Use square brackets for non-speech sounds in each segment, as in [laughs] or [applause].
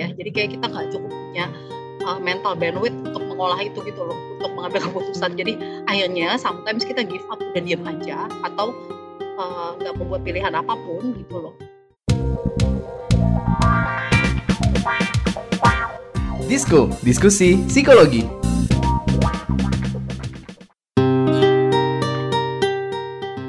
ya. Jadi kayak kita nggak cukup punya uh, mental bandwidth untuk mengolah itu gitu loh untuk mengambil keputusan. Jadi akhirnya sometimes kita give up dan diam aja atau uh, nggak uh, membuat pilihan apa pun gitu loh. Disko, diskusi psikologi.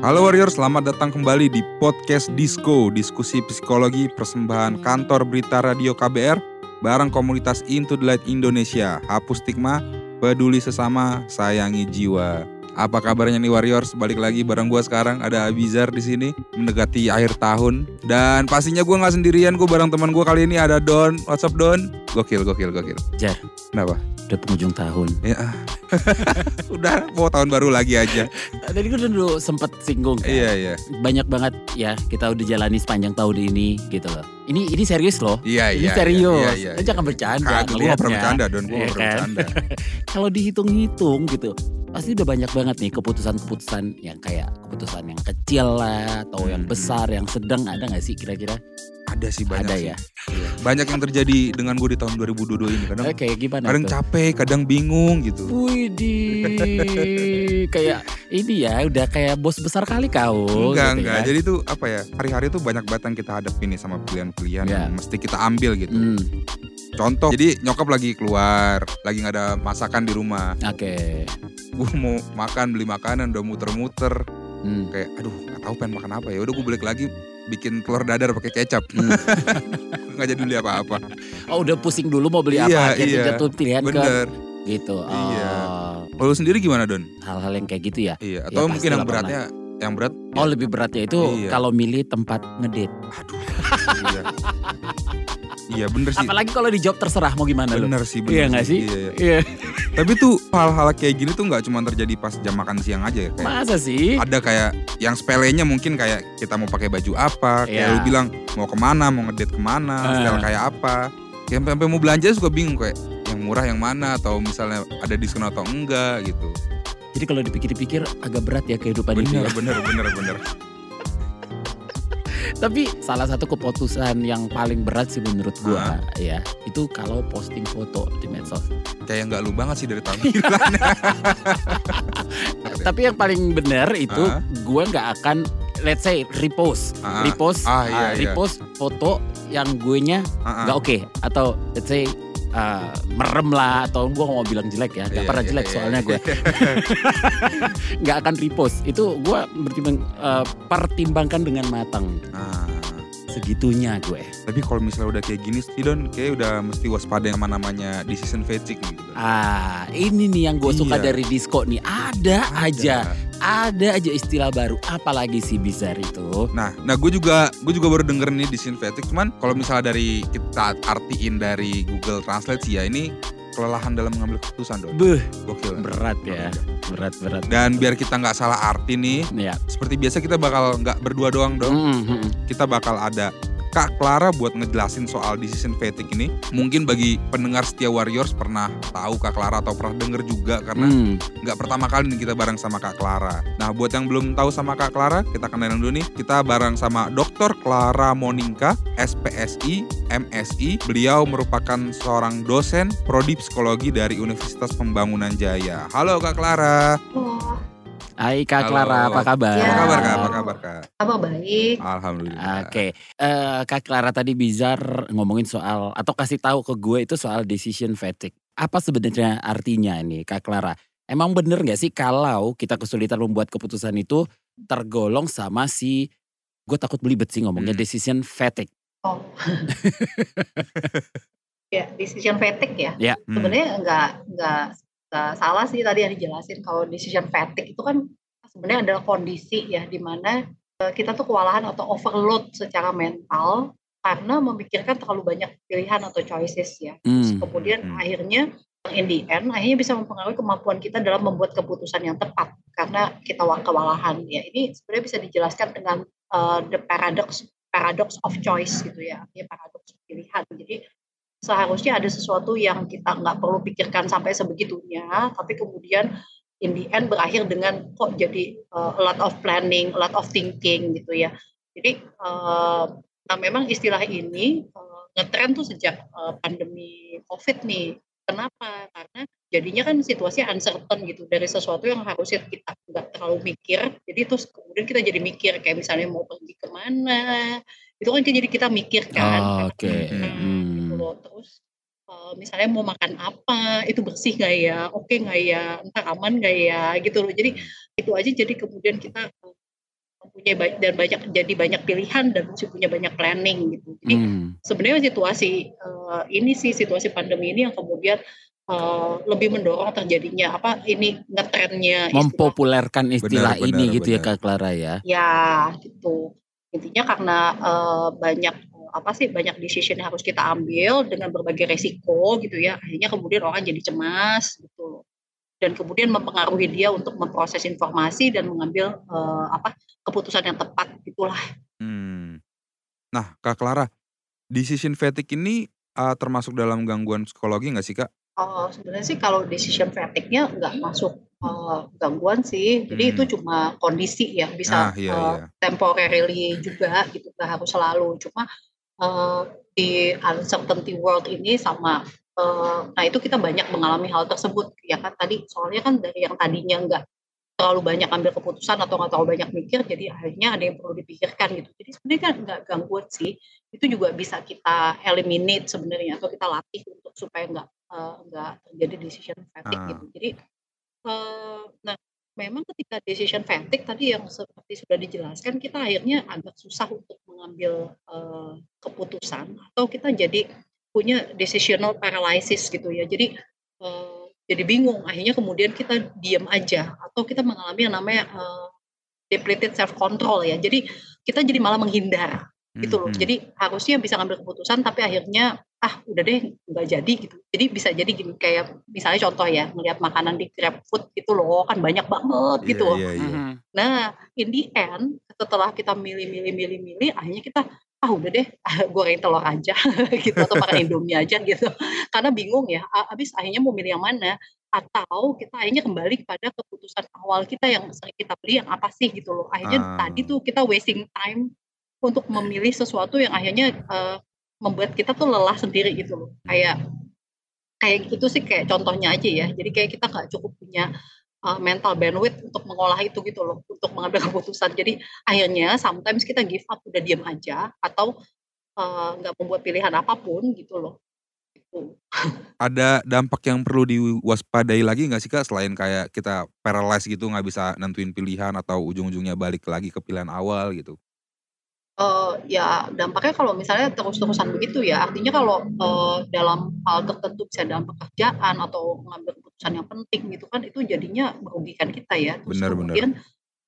Halo Warrior, selamat datang kembali di podcast Disco, diskusi psikologi persembahan kantor berita radio KBR bareng komunitas Into the Light Indonesia. Hapus stigma, peduli sesama, sayangi jiwa. Apa kabarnya nih Warriors? Balik lagi bareng gue sekarang ada Abizar di sini mendekati akhir tahun dan pastinya gue nggak sendirian gue bareng teman gue kali ini ada Don. What's up Don? Gokil, gokil, gokil. Jar. Kenapa? Udah penghujung tahun. Ya. [laughs] udah mau tahun baru lagi aja. [laughs] Tadi gue dulu sempet singgung kan. Iya iya. Banyak banget ya kita udah jalani sepanjang tahun ini gitu loh. Ini ini serius loh. Iya ini iya. serius. Iya, iya, iya. Jangan bercanda. Gue gak pernah bercanda Don. Gue Iya gak pernah kan? bercanda. [laughs] Kalau dihitung-hitung gitu pasti udah banyak banget nih keputusan-keputusan yang kayak keputusan yang kecil lah atau yang besar, yang sedang ada nggak sih kira-kira? Ada sih banyak ada sih. ya. Banyak yang terjadi dengan gue di tahun 2022 ini. Kadang kayak gimana kadang tuh? capek, kadang bingung gitu. Widih, [laughs] kayak ini ya udah kayak bos besar kali kau. enggak, gitu enggak. ya. Jadi tuh apa ya? Hari-hari tuh banyak banget yang kita hadapin nih sama pilihan-pilihan Ya. yang mesti kita ambil gitu. Hmm, Contoh, jadi nyokap lagi keluar, lagi nggak ada masakan di rumah. Oke. Gue mau makan, beli makanan, udah muter-muter. Hmm. Kayak, aduh, nggak tahu pengen makan apa ya. Udah gue balik lagi bikin telur dadar pakai kecap. Hmm. [laughs] nggak jadi beli apa-apa. Oh udah pusing dulu mau beli Iya, apa? Akhirnya iya. jatuh pilihan ke Bener. gitu. Oh, Iya. Kalau sendiri gimana Don? Hal-hal yang kayak gitu ya. Iya. Atau Ya, mungkin yang beratnya, yang berat? Oh lebih beratnya itu Iya. kalau milih tempat ngedate. Aduh. [laughs] iya. Iya bener sih. Apalagi kalau di job terserah mau gimana lu? Bener sih, bener Iya nggak sih? Iya, iya. Iya. Tapi tuh hal-hal kayak gini tuh nggak cuma terjadi pas jam makan siang aja ya. Kayak Masa sih? ada kayak yang sepelenya mungkin kayak kita mau pakai baju apa, kayak Iya. lu bilang mau ke mana, mau ngedate ke mana, Eh. style kayak apa. Kayak sampai mau belanja suka bingung kayak yang murah yang mana atau misalnya ada diskon atau enggak gitu. Jadi kalau dipikir-pikir agak berat ya kehidupan ini. Bener, ya. bener, bener, bener. Tapi salah satu keputusan yang paling berat sih menurut gua ya itu kalau posting foto di medsos. Kayak nggak lu banget sih dari tampilan. [laughs] Tapi yang paling benar itu Ah. gua nggak akan let's say repost, Ah, repost, ah, iya, ah, iya. repost foto yang gue nya Ah, ah. nggak oke atau let's say uh, merem lah atau gue mau bilang jelek ya, nggak Iya, pernah iya, jelek iya, soalnya gue [laughs] [laughs] nggak akan repost. Itu gue bertimbang uh, pertimbangkan dengan matang Ah. segitunya gue. Tapi kalau misalnya udah kayak gini sih Don, kayak udah mesti waspada sama namanya decision fatigue nih gitu. Ah ini nih yang gue suka Iya. dari disco nih ada, aja, ada aja istilah baru. Apalagi si bizar itu. Nah, nah gue juga gue juga baru denger nih decision fatigue. Cuman kalau misalnya dari kita artiin dari Google Translate sih ya ini kelelahan dalam mengambil keputusan Don. Beuh, Gokil. berat ya, berat berat. Dan biar kita nggak salah arti nih, Ya. seperti biasa kita bakal nggak berdua doang dong. Mm, mm, mm. Kita bakal ada Kak Clara buat ngejelasin soal decision fatigue ini. Mungkin bagi pendengar setia Warriors pernah tahu Kak Clara atau pernah denger juga karena Hmm. nggak pertama kali nih kita bareng sama Kak Clara. Nah, buat yang belum tahu sama Kak Clara, kita kenalin dulu nih. Kita bareng sama Dr. Clara Moninka, SPSI, MSI. Beliau merupakan seorang dosen prodi psikologi dari Universitas Pembangunan Jaya. Halo Kak Clara. Hai Kak Halo. Clara, apa kabar? Ya. Apa kabar Kak? Apa kabar Kak? apa baik Alhamdulillah. Oke, Eh, Kak Clara tadi bizar ngomongin soal atau kasih tahu ke gue itu soal decision fatigue. Apa sebenarnya artinya ini, Kak Clara? Emang bener nggak sih kalau kita kesulitan membuat keputusan itu tergolong sama si gue takut belibet sih ngomongnya Hmm. decision fatigue. oh [laughs] ya decision fatigue ya Ya. Hmm. sebenarnya nggak nggak nggak salah sih tadi yang dijelasin kalau decision fatigue itu kan sebenarnya adalah kondisi ya di mana eh, kita tuh kewalahan atau overload secara mental karena memikirkan terlalu banyak pilihan atau choices ya. Terus Hmm. kemudian Hmm. akhirnya in the end akhirnya bisa mempengaruhi kemampuan kita dalam membuat keputusan yang tepat karena kita wa- kewalahan ya. Ini sebenarnya bisa dijelaskan dengan eh, the paradox paradox of choice gitu ya, artinya paradoks pilihan. Jadi seharusnya ada sesuatu yang kita nggak perlu pikirkan sampai sebegitunya, tapi kemudian in the end berakhir dengan kok jadi uh, a lot of planning, a lot of thinking gitu ya. Jadi uh, nah memang istilah ini uh, ngetren tuh sejak uh, pandemi COVID nih. Kenapa? Karena jadinya kan situasi uncertain gitu dari sesuatu yang harusnya kita nggak terlalu mikir. Jadi terus kemudian kita jadi mikir kayak misalnya mau pergi ke mana, itu kan jadi kita mikir kan. Oh, Oke. Okay. Hmm. Terus uh, misalnya mau makan apa, itu bersih nggak ya, oke nggak ya, entah aman nggak ya, gitu loh. Jadi itu aja jadi kemudian kita mempunyai banyak dan banyak jadi banyak pilihan dan masih punya banyak planning gitu. Jadi hmm. sebenarnya situasi uh, ini sih situasi pandemi ini yang kemudian uh, lebih mendorong terjadinya apa ini ngetrennya mempopulerkan istilah benar, ini benar, gitu ya, benar. ya Kak Clara ya. Ya, gitu. Intinya karena uh, banyak apa sih banyak decision yang harus kita ambil dengan berbagai resiko gitu ya. Akhirnya kemudian orang jadi cemas gitu dan kemudian mempengaruhi dia untuk memproses informasi dan mengambil uh, apa keputusan yang tepat itulah. Hmm. Nah, Kak Clara, decision fatigue ini uh, termasuk dalam gangguan psikologi nggak sih Kak? Oh, sebenarnya sih kalau decision fatigue-nya nggak masuk uh, gangguan sih, jadi hmm. itu cuma kondisi ya, bisa ah, iya, uh, iya. temporarily juga gitu, nggak harus selalu. Cuma uh, di uncertainty world ini sama nah itu kita banyak mengalami hal tersebut ya kan? Tadi soalnya kan dari yang tadinya nggak terlalu banyak ambil keputusan atau nggak terlalu banyak mikir jadi akhirnya ada yang perlu dipikirkan gitu. Jadi sebenarnya kan nggak gangguan sih itu juga bisa kita eliminate sebenarnya atau kita latih untuk supaya nggak uh, nggak terjadi decision fatigue uh. gitu. Jadi uh, nah memang ketika decision fatigue tadi yang seperti sudah dijelaskan kita akhirnya agak susah untuk mengambil uh, keputusan atau kita jadi punya decisional paralysis gitu ya. Jadi uh, jadi bingung. Akhirnya kemudian kita diam aja atau kita mengalami yang namanya uh, depleted self control ya. Jadi kita jadi malah menghindar gitu loh. Hmm. Jadi harusnya bisa ngambil keputusan tapi akhirnya ah udah deh nggak jadi gitu. Jadi bisa jadi gini kayak misalnya contoh ya melihat makanan di Grab Food gitu loh kan banyak banget yeah, gitu. Yeah, yeah. Hmm. Nah in the end setelah kita milih-milih-milih-milih akhirnya kita ah udah deh [laughs] goreng telur aja [laughs] gitu atau makan indomie aja gitu karena bingung ya habis akhirnya mau milih yang mana atau kita akhirnya kembali kepada keputusan awal kita yang sering kita beli yang apa sih gitu loh akhirnya uh. tadi tuh kita wasting time untuk memilih sesuatu yang akhirnya uh, membuat kita tuh lelah sendiri gitu loh kayak kayak itu sih kayak contohnya aja ya jadi kayak kita nggak cukup punya uh, mental bandwidth untuk mengolah itu gitu loh, untuk mengambil keputusan. Jadi akhirnya sometimes kita give up, udah diam aja atau nggak uh, membuat pilihan apa pun gitu loh. Gitu. [laughs] Ada dampak yang perlu diwaspadai lagi nggak sih kak selain kayak kita paralyzed gitu nggak bisa nentuin pilihan atau ujung-ujungnya balik lagi ke pilihan awal gitu? Uh, ya dampaknya kalau misalnya terus-terusan begitu ya, artinya kalau, uh, dalam hal tertentu bisa dalam pekerjaan atau mengambil keputusan yang penting gitu kan, itu jadinya merugikan kita ya. Terus Benar benar. kemudian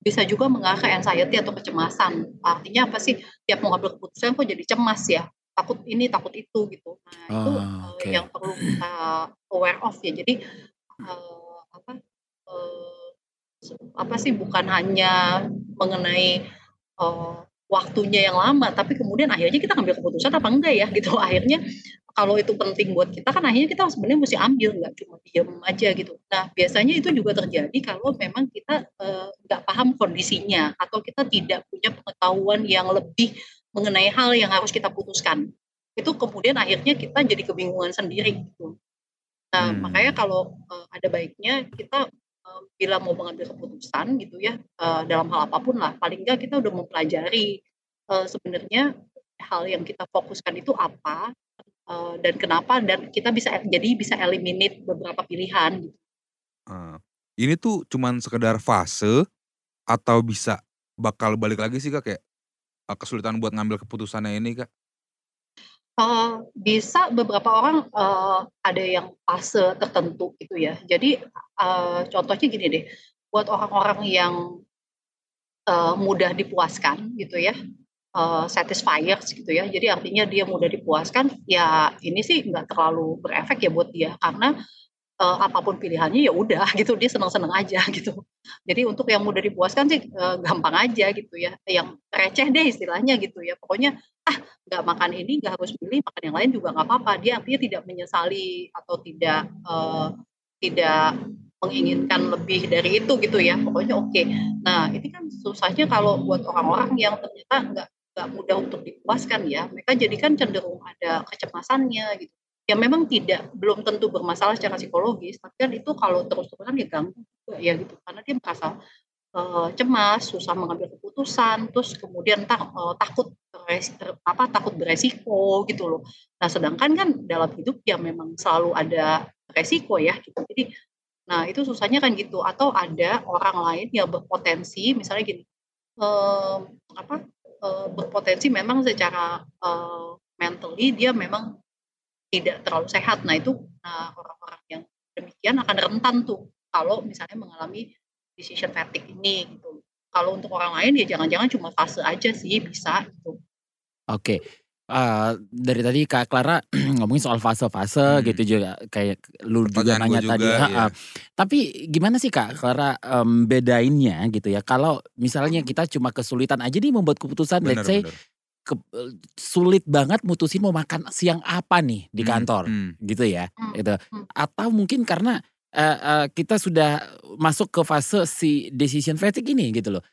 bisa juga mengarah ke anxiety atau kecemasan. Artinya apa sih, tiap mau ngambil keputusan kok jadi cemas ya, takut ini, takut itu gitu. Nah itu, Oh, uh, yang perlu kita aware of ya. Jadi, uh, apa, uh, apa sih, bukan hanya mengenai, uh, waktunya yang lama, tapi kemudian akhirnya kita ambil keputusan apa enggak ya gitu. [laughs] Akhirnya kalau itu penting buat kita kan akhirnya kita sebenarnya mesti ambil nggak cuma diam aja gitu. Nah biasanya itu juga terjadi kalau memang kita nggak uh, paham kondisinya atau kita tidak punya pengetahuan yang lebih mengenai hal yang harus kita putuskan. Itu kemudian akhirnya kita jadi kebingungan sendiri gitu. Nah hmm. makanya kalau uh, ada baiknya kita bila mau mengambil keputusan gitu ya uh, dalam hal apa pun lah paling enggak kita udah mempelajari uh, sebenarnya hal yang kita fokuskan itu apa uh, dan kenapa dan kita bisa jadi bisa eliminate beberapa pilihan gitu. Uh, ini tuh cuman sekedar fase atau bisa bakal balik lagi sih kak kayak kesulitan buat ngambil keputusannya ini kak? Uh, bisa beberapa orang, uh, ada yang fase tertentu gitu ya. Jadi, uh, contohnya gini deh, buat orang-orang yang, uh, mudah dipuaskan gitu ya, uh, satisfiers gitu ya. Jadi artinya dia mudah dipuaskan, ya ini sih nggak terlalu berefek ya buat dia, karena uh, apa pun pilihannya ya udah [laughs] gitu dia seneng-seneng aja [laughs] gitu. Jadi untuk yang mudah dipuaskan sih uh, gampang aja gitu ya, yang receh deh istilahnya gitu ya. Pokoknya ah nggak makan ini nggak harus pilih makan yang lain juga nggak apa-apa. Dia artinya tidak menyesali atau tidak uh, tidak menginginkan lebih dari itu gitu ya. Pokoknya oke. Okay. Nah ini kan susahnya kalau buat orang-orang yang ternyata nggak nggak mudah untuk dipuaskan ya. Mereka jadi kan cenderung ada kecemasannya gitu. Ya memang tidak belum tentu bermasalah secara psikologis, tapi kan itu kalau terus-terusan ya ganggu juga ya gitu. Karena dia merasa uh, cemas, susah mengambil keputusan, terus kemudian tak, uh, takut apa takut beresiko gitu loh. Nah, sedangkan kan dalam hidup ya memang selalu ada resiko ya gitu. Jadi nah itu susahnya kan gitu atau ada orang lain yang berpotensi misalnya gini uh, apa berpotensi memang secara mentally dia memang tidak terlalu sehat. Nah, itu nah orang-orang yang demikian akan rentan tuh kalau misalnya mengalami decision fatigue ini gitu. Kalau untuk orang lain ya jangan-jangan cuma fase aja sih bisa gitu. Oke. Uh, dari tadi Kak Clara [clears throat] ngomongin soal fase-fase hmm. gitu juga kayak lu juga nanya juga, tadi. Ya. Tapi gimana sih Kak Clara um, bedainnya gitu ya? Kalau misalnya kita cuma kesulitan aja nih membuat keputusan, bener, let's say bener. Ke, sulit banget mutusin mau makan siang apa nih di hmm, kantor, hmm, hmm. gitu ya, hmm. gitu. Hmm. Atau mungkin karena uh, uh, kita sudah masuk ke fase si decision fatigue ini gitu loh.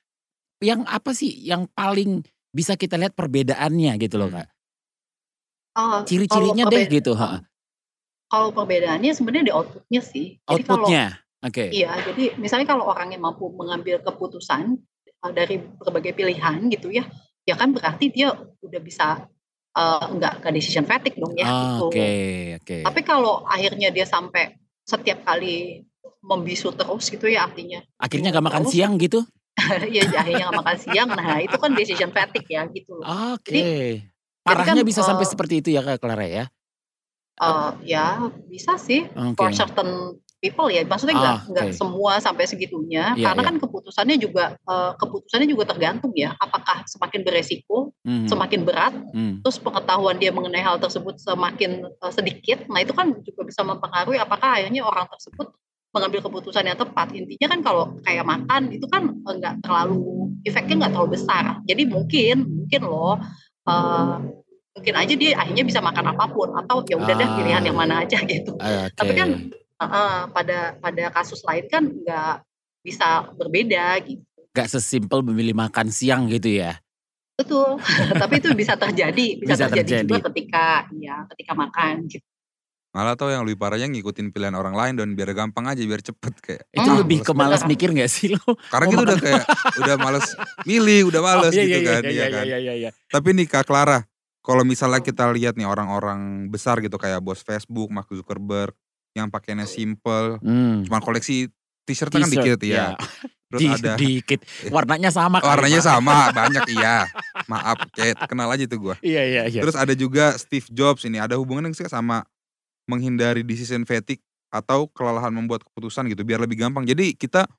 Yang apa sih yang paling bisa kita lihat perbedaannya gitu loh kak? Oh, Ciri-cirinya deh gitu. Ha. Kalau perbedaannya sebenarnya di outputnya sih. Outputnya, oke. Okay. Iya, jadi misalnya kalau orang yang mampu mengambil keputusan uh, dari berbagai pilihan gitu ya, ya kan berarti dia udah bisa uh, nggak ke decision fatigue dong ya. Oh, gitu. Oke, okay, oke. Okay. Tapi kalau akhirnya dia sampai setiap kali membisu terus gitu ya artinya. Akhirnya gak makan siang gitu? [laughs] Iya akhirnya gak makan siang. Nah itu kan decision fatigue ya gitu Oke. Okay. Parahnya kan, bisa uh, sampai seperti itu ya Kak Clara ya? Uh, ya bisa sih okay. for certain people ya maksudnya nggak ah, nggak okay. semua sampai segitunya yeah, karena yeah. kan keputusannya juga uh, keputusannya juga tergantung ya apakah semakin beresiko mm. semakin berat mm. terus pengetahuan dia mengenai hal tersebut semakin uh, sedikit nah itu kan juga bisa mempengaruhi apakah akhirnya orang tersebut mengambil keputusan yang tepat intinya kan kalau kayak makan itu kan nggak terlalu efeknya nggak terlalu besar jadi mungkin mungkin loh uh, mungkin aja dia akhirnya bisa makan apa pun atau ya udah ah. deh pilihan yang mana aja gitu okay. tapi kan uh, pada pada kasus lain kan nggak bisa berbeda gitu. Gak sesimpel memilih makan siang gitu ya? Betul, [laughs] tapi itu bisa terjadi, bisa, bisa terjadi, terjadi juga ketika ya ketika makan gitu. Malah tau yang lebih parahnya ngikutin pilihan orang lain dan biar gampang aja biar cepet kayak. Itu hmm, lebih ke malas mikir gak sih lo? Karena kita udah kayak udah males milih, udah males oh, iya, gitu iya, kan, iya, iya, kan. Iya, iya, iya. Tapi nih Kak Clara, kalau misalnya kita lihat nih orang-orang besar gitu kayak bos Facebook, Mark Zuckerberg, yang pakainya simple, hmm. cuma koleksi t-shirt kan dikit ya. ya. Terus Di, ada dikit. [laughs] Warnanya sama kan. Warnanya sama, banyak iya. Maaf, kayak kenal aja tuh gua. Iya, iya, iya. Terus ada juga Steve Jobs ini, ada hubungan sih sama menghindari decision fatigue atau kelelahan membuat keputusan gitu biar lebih gampang. Jadi kita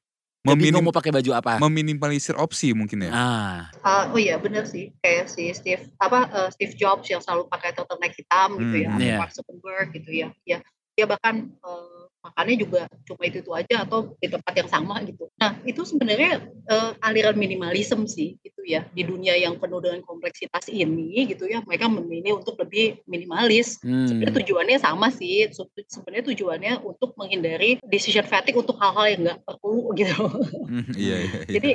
meminim, mau pakai baju apa? Meminimalisir opsi mungkin ya. Ah. Uh, oh iya benar sih kayak si Steve apa uh, Steve Jobs yang selalu pakai turtleneck hitam gitu hmm, ya, yeah. Mark Zuckerberg gitu ya. Ya dia bahkan uh, makannya juga cuma itu itu aja atau di tempat yang sama gitu. Nah itu sebenarnya uh, aliran minimalisme sih gitu ya di dunia yang penuh dengan kompleksitas ini gitu ya mereka memilih untuk lebih minimalis. Hmm. Sebenarnya tujuannya sama sih. Sebenarnya tujuannya untuk menghindari decision fatigue untuk hal-hal yang nggak perlu gitu. Hmm, iya, iya, iya. Jadi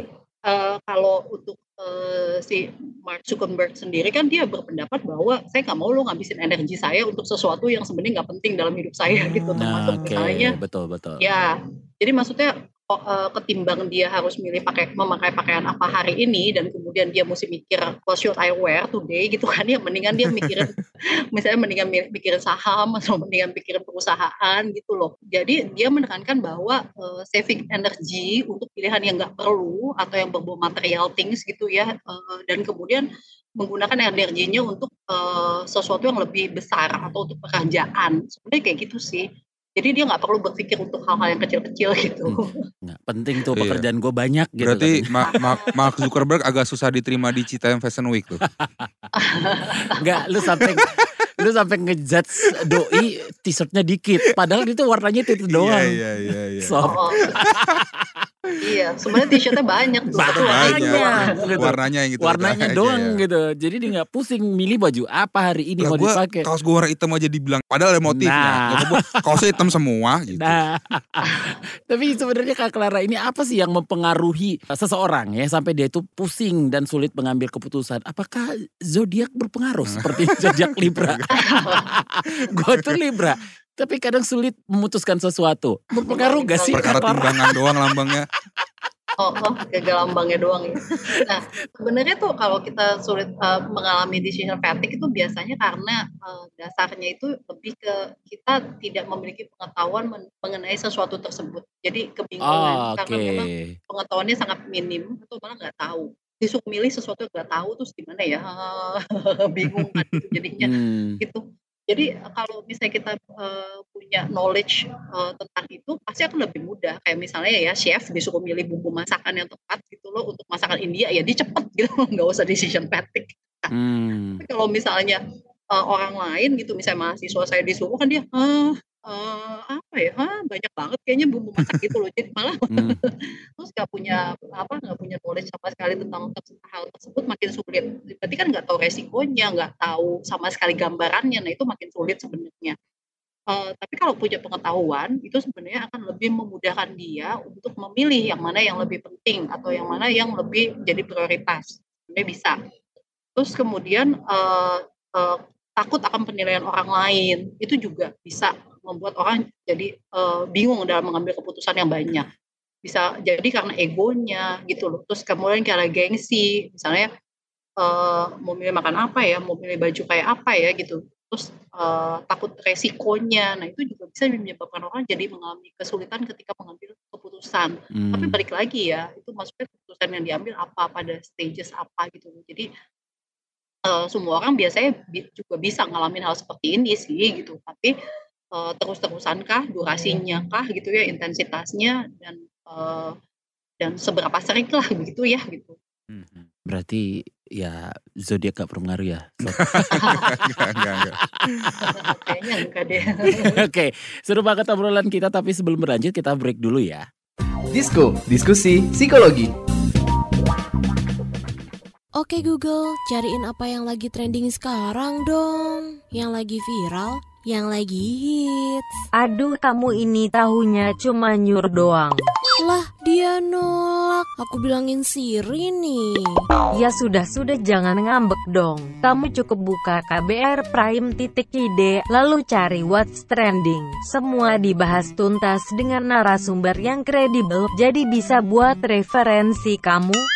uh, kalau untuk uh, si Mark Zuckerberg sendiri kan dia berpendapat bahwa saya nggak mau lo ngabisin energi saya untuk sesuatu yang sebenarnya nggak penting dalam hidup saya gitu termasuk nah, okay. misalnya betul betul ya jadi maksudnya uh, ketimbang dia harus milih pakai memakai pakaian apa hari ini dan kemudian dia mesti mikir what should I wear today gitu kan ya. Mendingan dia mikirin [laughs] misalnya mendingan mikirin saham atau mendingan mikirin perusahaan gitu loh. Jadi dia menekankan bahwa uh, saving energy untuk pilihan yang nggak perlu atau yang berbau material things gitu ya uh, dan kemudian menggunakan energinya untuk uh, sesuatu yang lebih besar atau untuk pekerjaan. Sebenarnya kayak gitu sih jadi dia nggak perlu berpikir untuk hal-hal yang kecil-kecil gitu. Hmm. penting tuh iya. pekerjaan gue banyak gitu. Berarti Ma Ma Mark Zuckerberg agak susah diterima di Citayam Fashion Week tuh. [laughs] Enggak, lu sampai lu sampai ngejudge doi t-shirtnya dikit padahal itu warnanya itu, itu doang. Iya iya iya. iya. So. Oh, [laughs] Iya, sebenarnya t-shirtnya banyak warnanya banyak. doang. gitu. Warnanya yang gitu. Warnanya aja doang ya. gitu. Jadi dia nggak pusing milih baju apa hari ini Lah mau gua dipakai. kaos gue warna hitam aja dibilang padahal ada motifnya. Nah. Ya, gua kaosnya hitam semua gitu. Nah, [laughs] tapi sebenarnya Kak Clara ini apa sih yang mempengaruhi seseorang ya sampai dia itu pusing dan sulit mengambil keputusan? Apakah zodiak berpengaruh seperti [laughs] zodiak Libra? [laughs] Gue tuh Libra, tapi kadang sulit memutuskan sesuatu. Berpengaruh gak sih Perkara timbangan doang lambangnya. Oh, oh gagal lambangnya doang ya. Nah, sebenarnya tuh kalau kita sulit eh, mengalami decision fatigue itu biasanya karena eh, dasarnya itu lebih ke kita tidak memiliki pengetahuan men- mengenai sesuatu tersebut. Jadi Oh, kebingungan Oke. karena memang pengetahuannya sangat minim atau malah nggak tahu. Disuruh milih sesuatu yang nggak tahu terus gimana ya? [laughs] Bingung kan jadinya Hmm. gitu. Jadi eh, kalau misalnya kita eh, punya knowledge eh, tentang itu pasti akan lebih mudah. Kayak misalnya ya chef disuruh milih bumbu masakan yang tepat gitu loh untuk masakan India ya dia cepet [laughs] gitu nggak usah decision fatigue. Hmm. Tapi kalau misalnya eh, orang lain gitu misalnya mahasiswa saya disuruh kan dia ah eh, apa ya ah, banyak banget kayaknya bumbu masak gitu loh. Jadi malah [laughs] Hmm. terus nggak punya apa nggak punya knowledge sama sekali tentang hal tersebut makin sulit. Berarti kan nggak tahu resikonya nggak tahu sama sekali gambarannya. Nah itu makin sulit sebenarnya. Eh, tapi kalau punya pengetahuan itu sebenarnya akan lebih memudahkan dia untuk memilih yang mana yang lebih penting atau yang mana yang lebih jadi prioritas. Sebenarnya bisa. Terus kemudian eh, takut akan penilaian orang lain. Itu juga bisa membuat orang jadi eh, bingung dalam mengambil keputusan yang banyak. Bisa jadi karena egonya gitu loh. Terus kemudian karena gengsi misalnya eh, mau milih makan apa ya mau milih baju kayak apa ya gitu. Terus eh, takut resikonya. Nah itu juga bisa menyebabkan orang jadi mengalami kesulitan ketika mengambil keputusan. Tapi Hmm. balik lagi ya itu maksudnya keputusan yang diambil apa pada stages apa gitu loh. Jadi eh, semua orang biasanya bi- juga bisa ngalamin hal seperti ini sih gitu tapi eh, terus-terusan kah durasinya kah gitu ya intensitasnya dan eh, dan seberapa sering lah [laughs] begitu ya gitu Hmm. Berarti ya zodiak gak berpengaruh ya. So- [laughs] enggak, enggak, enggak. [laughs] kayaknya enggak deh Oke, seru banget obrolan kita tapi sebelum berlanjut kita break dulu ya. Disko, diskusi psikologi. Oke Google, cariin apa yang lagi trending sekarang dong. Yang lagi viral, yang lagi hits. Aduh kamu ini tahunya cuma nyur doang. Lah, dia nolak. Aku bilangin Siri nih. Ya sudah-sudah jangan ngambek dong. Kamu cukup buka KBR Prime titik ide, lalu cari what's trending. Semua dibahas tuntas dengan narasumber yang kredibel, jadi bisa buat referensi kamu.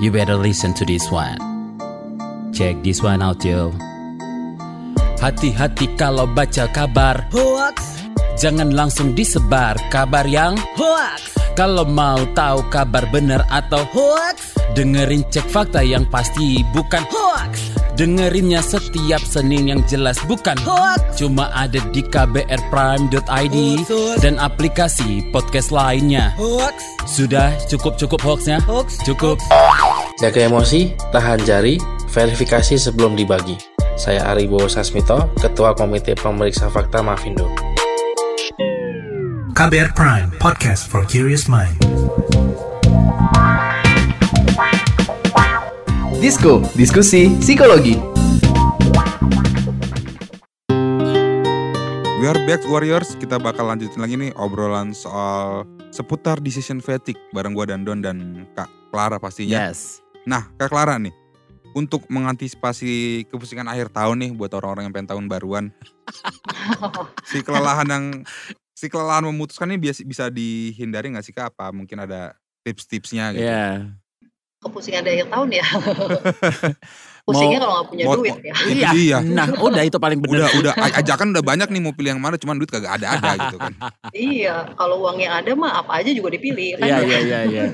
you better listen to this one. Check this one out yo. Hati-hati kalau baca kabar. Hoax, Jangan langsung disebar kabar yang hoax, Kalau mau tahu kabar benar atau hoax, Dengerin cek fakta yang pasti bukan hoax, Dengerinnya setiap Senin yang jelas bukan. Hoax. Cuma ada di kbrprime.id. Dan aplikasi podcast lainnya. Hoax, Sudah cukup-cukup hoaxnya? hoax, Cukup Jaga emosi, tahan jari, verifikasi sebelum dibagi. Saya Aribo Sasmito, Ketua Komite Pemeriksa Fakta Mafindo. KBR Prime, podcast for curious mind. Disko, diskusi psikologi. We are back Warriors, kita bakal lanjutin lagi nih obrolan soal seputar decision fatigue bareng gua dan Don dan Kak Clara pastinya. Yes Nah, Kak Clara nih, untuk mengantisipasi kepusingan akhir tahun nih buat orang-orang yang pengen tahun baruan, [laughs] si kelelahan yang si kelelahan memutuskan ini biasa bisa dihindari nggak sih Kak? Apa mungkin ada tips-tipsnya gitu? Ya kepusingan di akhir tahun ya. [laughs] Pusingnya kalau nggak punya mau- duit mau- ya. Iya. dia. Nah, udah itu paling bener. Udah udah ajakan udah banyak nih mau pilih yang mana cuman duit kagak ada-ada gitu kan. [laughs] Iya, kalau uang yang ada mah apa aja juga dipilih kan. Iya, ya. iya, iya, iya.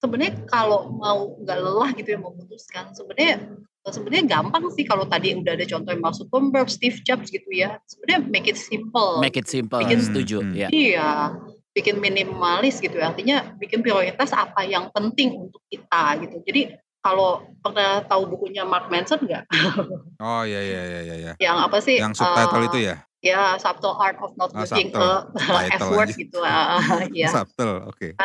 Sebenarnya kalau mau nggak lelah gitu ya memutuskan, sebenarnya sebenarnya gampang sih kalau tadi udah ada contoh Mark Zuckerberg, Steve Jobs gitu ya. Sebenarnya make it simple. Make it simple. Bikin- Setuju. Hmm. Ya. Iya, bikin minimalis gitu ya. Artinya bikin prioritas apa yang penting untuk kita gitu. Jadi kalau pernah tahu bukunya Mark Manson nggak? [laughs] Oh iya iya iya iya. iya. yang apa sih? Yang subtitle eh, itu ya? Ya, subtle art of not Oh, using subtle. [laughs] a F word aja. gitu. ah, ya. [laughs] Subtle, oke.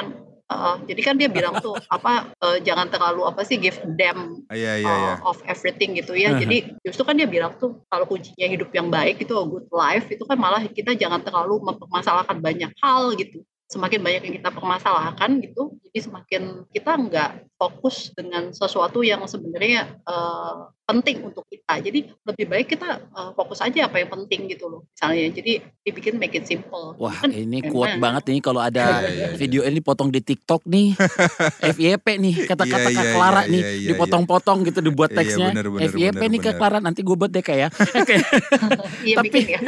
Eh, jadi kan dia bilang tuh [laughs] apa eh, jangan terlalu apa sih give them Iya iya uh, iya. of everything gitu ya. [laughs] Jadi justru kan dia bilang tuh kalau kuncinya hidup yang baik itu a good life itu kan malah kita jangan terlalu mempermasalahkan banyak hal gitu. Semakin banyak yang kita permasalahkan gitu, jadi semakin kita nggak fokus dengan sesuatu yang sebenarnya eh, penting untuk kita. Jadi lebih baik kita eh, fokus aja apa yang penting gitu loh. Misalnya, jadi dibikin make it simple. Wah, Kan ini enak. kuat banget nih kalau ada Iya, iya, iya. video ini potong di TikTok nih. [laughs] FYP nih, kata-kata Kak iya, Clara nih, dipotong-potong gitu dibuat teksnya. bener, bener, FYP bener, nih Kak. Clara, nanti gue buat deh [laughs] ya. Iya Tapi- bikin ya.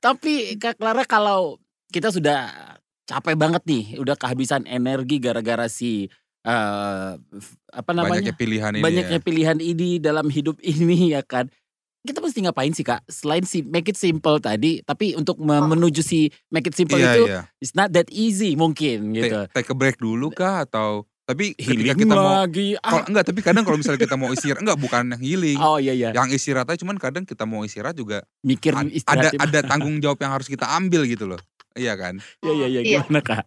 Tapi Kak Clara kalau kita sudah capek banget nih, udah kehabisan energi gara-gara si eh, f- apa namanya? Banyaknya pilihan ini banyaknya ya. pilihan ini dalam hidup [laughs] ini ya kan. Kita mesti ngapain sih kak? Selain si make it simple tadi, tapi untuk Oh. menuju si make it simple Iya itu, iya. it's not that easy mungkin gitu. Take, take a break dulu kah atau tapi ketika Healing kita mau lagi. kalau Ah. enggak tapi kadang kalau misalnya kita mau istirahat enggak bukan yang healing. Oh iya iya. Yang istirahat aja cuman kadang kita mau istirahat juga Mikir a- ada istirahat. ada tanggung jawab yang harus kita ambil gitu loh. Iya kan? Iya iya iya. Iya. Gimana kak?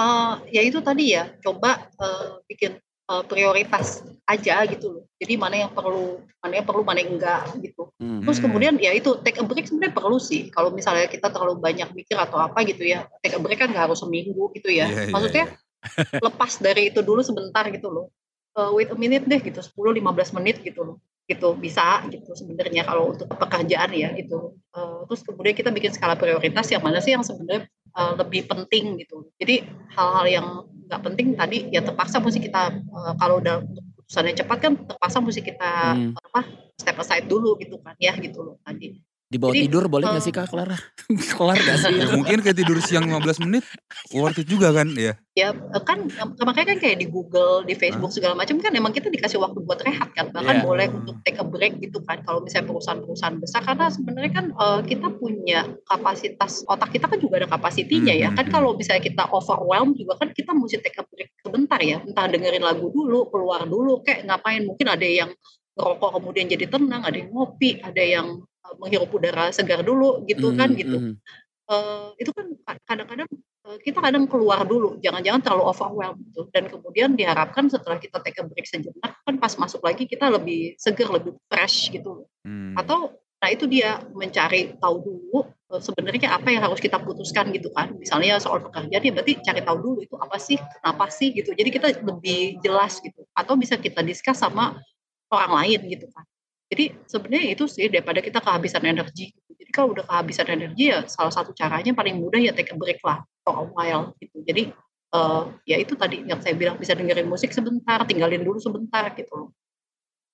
Eh, ya itu tadi ya coba eh, bikin eh, prioritas aja gitu loh jadi mana yang perlu mana yang perlu mana yang enggak gitu Hmm. terus kemudian ya itu take a break sebenarnya perlu sih kalau misalnya kita terlalu banyak mikir atau apa gitu ya take a break kan nggak harus seminggu gitu ya Iya, iya, maksudnya iya. lepas dari itu dulu sebentar gitu loh Eh, wait a minute deh gitu 10-15 menit gitu loh gitu bisa gitu sebenarnya kalau untuk pekerjaan ya gitu. Eh, terus kemudian kita bikin skala prioritas yang mana sih yang sebenarnya eh, lebih penting gitu. Jadi hal-hal yang nggak penting tadi ya terpaksa mesti kita eh, kalau udah keputusannya cepat kan terpaksa mesti kita Hmm. apa step aside dulu gitu kan ya gitu loh tadi Di bawah Jadi, tidur boleh nggak sih kak Clara? Kelar [laughs] gak sih? Ya, mungkin kayak tidur siang 15 menit worth it juga kan ya. ya kan makanya kan kayak di Google di Facebook segala macam kan emang kita dikasih waktu buat rehat kan. Bahkan Iya. boleh untuk take a break gitu kan kalau misalnya perusahaan-perusahaan besar. Karena sebenarnya kan eh, kita punya kapasitas otak kita kan juga ada kapasitinya ya. Hmm, kan hmm, kalau misalnya kita overwhelmed juga kan kita mesti take a break sebentar ya. Entah dengerin lagu dulu keluar dulu kayak ngapain. Mungkin ada yang ngerokok kemudian jadi tenang ada yang ngopi ada yang menghirup udara segar dulu gitu kan Hmm, gitu hmm. eh, itu kan ka- kadang-kadang eh, kita kadang keluar dulu, jangan-jangan terlalu overwhelmed gitu. Dan kemudian diharapkan setelah kita take a break sejenak, kan pas masuk lagi kita lebih segar, lebih fresh gitu. Hmm. Atau, nah itu dia mencari tahu dulu eh, sebenarnya apa yang harus kita putuskan gitu kan. Misalnya soal pekerjaan ya berarti cari tahu dulu itu apa sih, kenapa sih gitu. Jadi kita lebih jelas gitu. Atau bisa kita discuss sama orang lain gitu kan. Jadi sebenarnya itu sih daripada kita kehabisan energi. gitu. Jadi kalau udah kehabisan energi ya salah satu caranya paling mudah ya take a break lah for a while gitu. Jadi eh, ya itu tadi yang saya bilang bisa dengerin musik sebentar, tinggalin dulu sebentar gitu loh.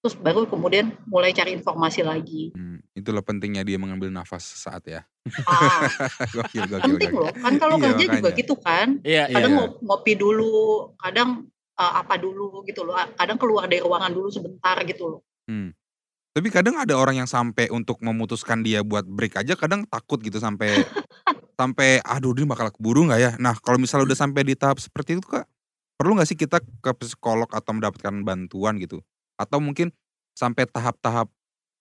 Terus baru kemudian mulai cari informasi lagi. Hmm, itulah pentingnya dia mengambil nafas sesaat ya. Ah, [laughs] gokil, gokil, penting gokil. loh. Kan kalau Iya, kerja juga makanya. gitu kan. Iya iya. Kadang Iya. ngop- ngopi dulu, kadang eh, apa dulu gitu loh. Kadang keluar dari ruangan dulu sebentar gitu loh. Hmm. Tapi kadang ada orang yang sampai untuk memutuskan dia buat break aja kadang takut gitu sampai sampai aduh dia bakal keburu nggak ya. Nah kalau misalnya udah sampai di tahap seperti itu kak, perlu nggak sih kita ke psikolog atau mendapatkan bantuan gitu? Atau mungkin sampai tahap-tahap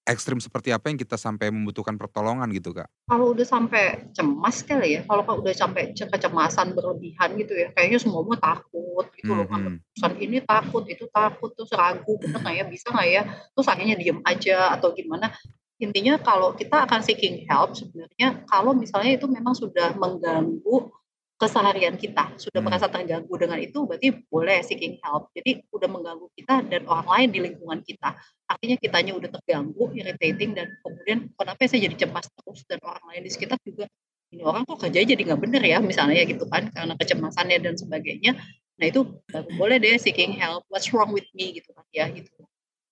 ekstrim seperti apa yang kita sampai membutuhkan pertolongan gitu kak? Kalau udah sampai cemas kali ya, kalau udah sampai ce- kecemasan berlebihan gitu ya, kayaknya semua mau takut gitu loh. Hmm, Kan. Pesan ini takut, itu takut, terus ragu, bener nggak ya, bisa nggak ya? Terus akhirnya diem aja atau gimana. Intinya kalau kita akan seeking help sebenarnya kalau misalnya itu memang sudah mengganggu keseharian kita, sudah Hmm. merasa terganggu dengan itu, berarti boleh seeking help. Jadi udah mengganggu kita dan orang lain di lingkungan kita. Artinya kitanya udah terganggu, irritating, dan kemudian kenapa saya jadi cemas terus dan orang lain di sekitar juga ini orang kok kerjanya jadi nggak bener ya misalnya gitu kan karena kecemasannya dan sebagainya Nah itu baru boleh deh seeking help. What's wrong with me gitu kan ya gitu.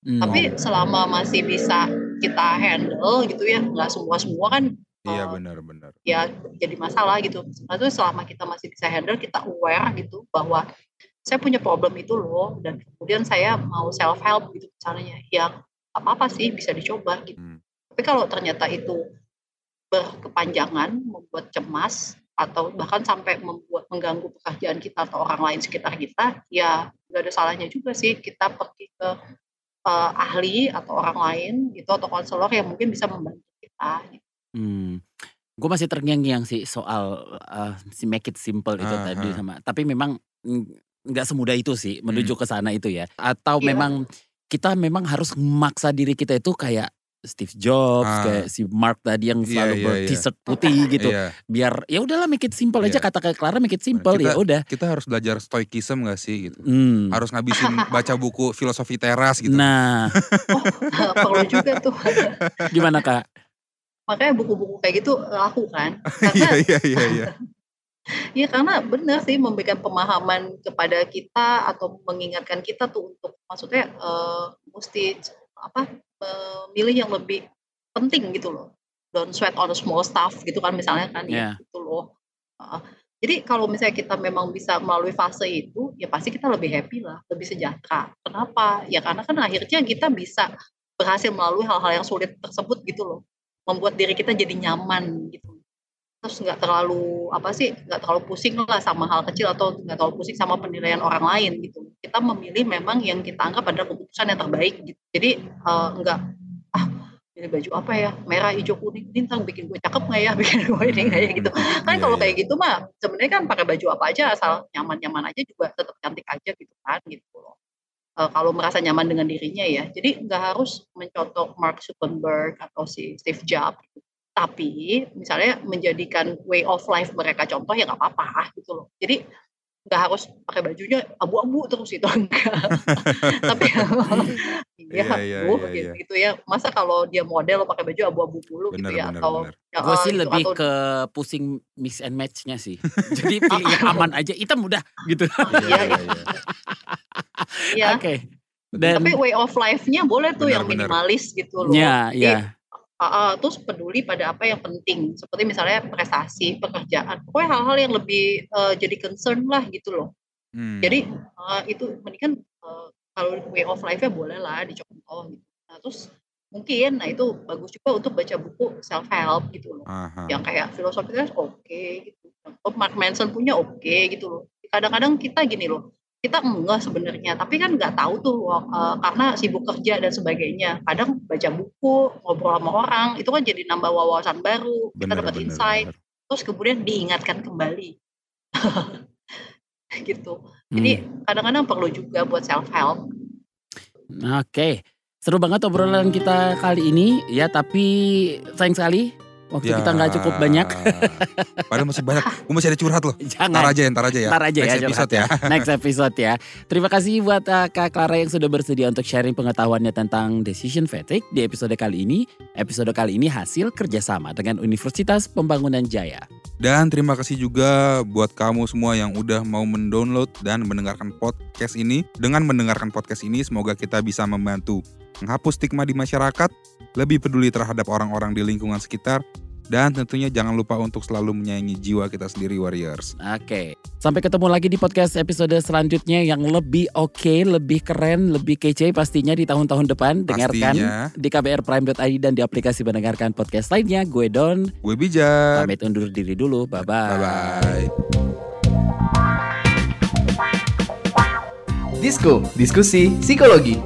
Hmm. Tapi selama masih bisa kita handle gitu ya, nggak semua semua kan Iya eh, benar-benar. ya jadi masalah gitu. Maksudnya selama kita masih bisa handle, kita aware gitu bahwa saya punya problem itu loh dan kemudian saya mau self help gitu misalnya yang apa apa sih bisa dicoba gitu. Hmm. Tapi kalau ternyata itu berkepanjangan, membuat cemas atau bahkan sampai membuat mengganggu pekerjaan kita atau orang lain sekitar kita, ya nggak ada salahnya juga sih kita pergi ke eh, ahli atau orang lain gitu atau konselor yang mungkin bisa membantu kita. gitu. Hmm. Gue masih terngiang-ngiang sih soal uh, si make it simple itu Ah, tadi ah. sama. Tapi memang nggak semudah itu sih menuju ke sana itu ya. Atau Iya. memang kita memang harus memaksa diri kita itu kayak Steve Jobs, Ah. kayak si Mark tadi yang Iya, selalu iya, iya. ber-t-shirt [laughs] putih gitu. Iya. Biar ya udahlah make it simple aja Iya. kata kayak Clara make it simple Kita- ya udah. Kita harus belajar stoikism gak sih gitu. Hmm. Harus ngabisin baca buku filosofi teras gitu. Nah, [laughs] Oh, [laughs] perlu juga tuh. gimana Kak? Makanya buku-buku kayak gitu laku kan. [laughs] Iya Karena iya iya iya. [laughs] ya karena benar sih memberikan pemahaman kepada kita atau mengingatkan kita tuh untuk maksudnya eh, mesti apa memilih yang lebih penting gitu loh. Don't sweat on the small stuff gitu kan misalnya kan Iya. ya gitu loh. Heeh. jadi kalau misalnya kita memang bisa melalui fase itu, ya pasti kita lebih happy lah, lebih sejahtera. Kenapa? Ya karena kan akhirnya kita bisa berhasil melalui hal-hal yang sulit tersebut gitu loh. Membuat diri kita jadi nyaman gitu. Terus nggak terlalu apa sih, nggak terlalu pusing lah sama hal kecil atau nggak terlalu pusing sama penilaian orang lain gitu. Kita memilih memang yang kita anggap adalah keputusan yang terbaik gitu. Jadi eh, nggak ah pilih baju apa ya merah hijau kuning ini ntar bikin gue cakep nggak ya [laughs] bikin gue ini nggak ya gitu kan Iya, kalau iya. kayak gitu mah sebenarnya kan pakai baju apa aja asal nyaman-nyaman aja juga tetap cantik aja gitu kan gitu loh Eh, kalau merasa nyaman dengan dirinya ya jadi nggak harus mencontoh Mark Zuckerberg atau si Steve Jobs gitu. tapi misalnya menjadikan way of life mereka contoh ya nggak apa-apa gitu loh jadi nggak harus pakai bajunya abu-abu terus itu [laughs] enggak tapi [laughs] [laughs] Iya, iya iya, aduh, iya, gitu, iya. gitu ya masa kalau dia model pakai baju abu-abu mulu gitu ya bener, atau bener. ya, Gue eh, sih gitu, lebih atau ke pusing mix and match-nya sih. Jadi pilih yang aman aja, hitam udah gitu. Iya iya iya. Ya Oke. Dan tapi way of life-nya boleh tuh Bener, yang bener. minimalis gitu loh ya, Jadi, ya. ah, ah, terus peduli pada apa yang penting seperti misalnya prestasi pekerjaan pokoknya hal-hal yang lebih eh, jadi concern lah gitu loh Hmm. jadi eh, itu mendingan eh, kalau way of life-nya boleh lah dicontoh gitu. nah terus mungkin nah itu bagus juga untuk baca buku self help gitu loh Aha. yang kayak filosofi teras oke gitu. Oh, Mark Manson punya oke gitu loh. Kadang-kadang kita gini loh, kita enggak sebenarnya, tapi kan nggak tahu tuh uh, karena sibuk kerja dan sebagainya. Kadang baca buku, ngobrol sama orang, itu kan jadi nambah wawasan baru, kita Bener dapat bener. insight, bener. terus kemudian diingatkan kembali. [laughs] gitu. Jadi Hmm. kadang-kadang perlu juga buat self help. Oke. Seru banget obrolan kita kali ini ya, tapi sayang sekali waktu Ya. kita nggak cukup banyak. [laughs] Padahal masih banyak. Gue masih ada curhat loh. Jangan. Ntar aja ya, ntar aja ya. Ntar aja Next ya episode ya. curhatnya. Next episode ya. Terima kasih buat uh, Kak Clara yang sudah bersedia untuk sharing pengetahuannya tentang decision fatigue di episode kali ini. Episode kali ini hasil kerjasama dengan Universitas Pembangunan Jaya. Dan terima kasih juga buat kamu semua yang udah mau mendownload dan mendengarkan podcast ini. Dengan mendengarkan podcast ini, semoga kita bisa membantu menghapus stigma di masyarakat, lebih peduli terhadap orang-orang di lingkungan sekitar, dan tentunya jangan lupa untuk selalu menyayangi jiwa kita sendiri, Warriors. Oke. Sampai ketemu lagi di podcast episode selanjutnya yang lebih oke, lebih keren, lebih kece pastinya di tahun-tahun depan. Dengarkan Pastinya. di kbrprime.id dan di aplikasi mendengarkan podcast lainnya. Gue Don. Gue Bijar. Pamit undur diri dulu. Bye-bye. Bye-bye. Disko, diskusi psikologi.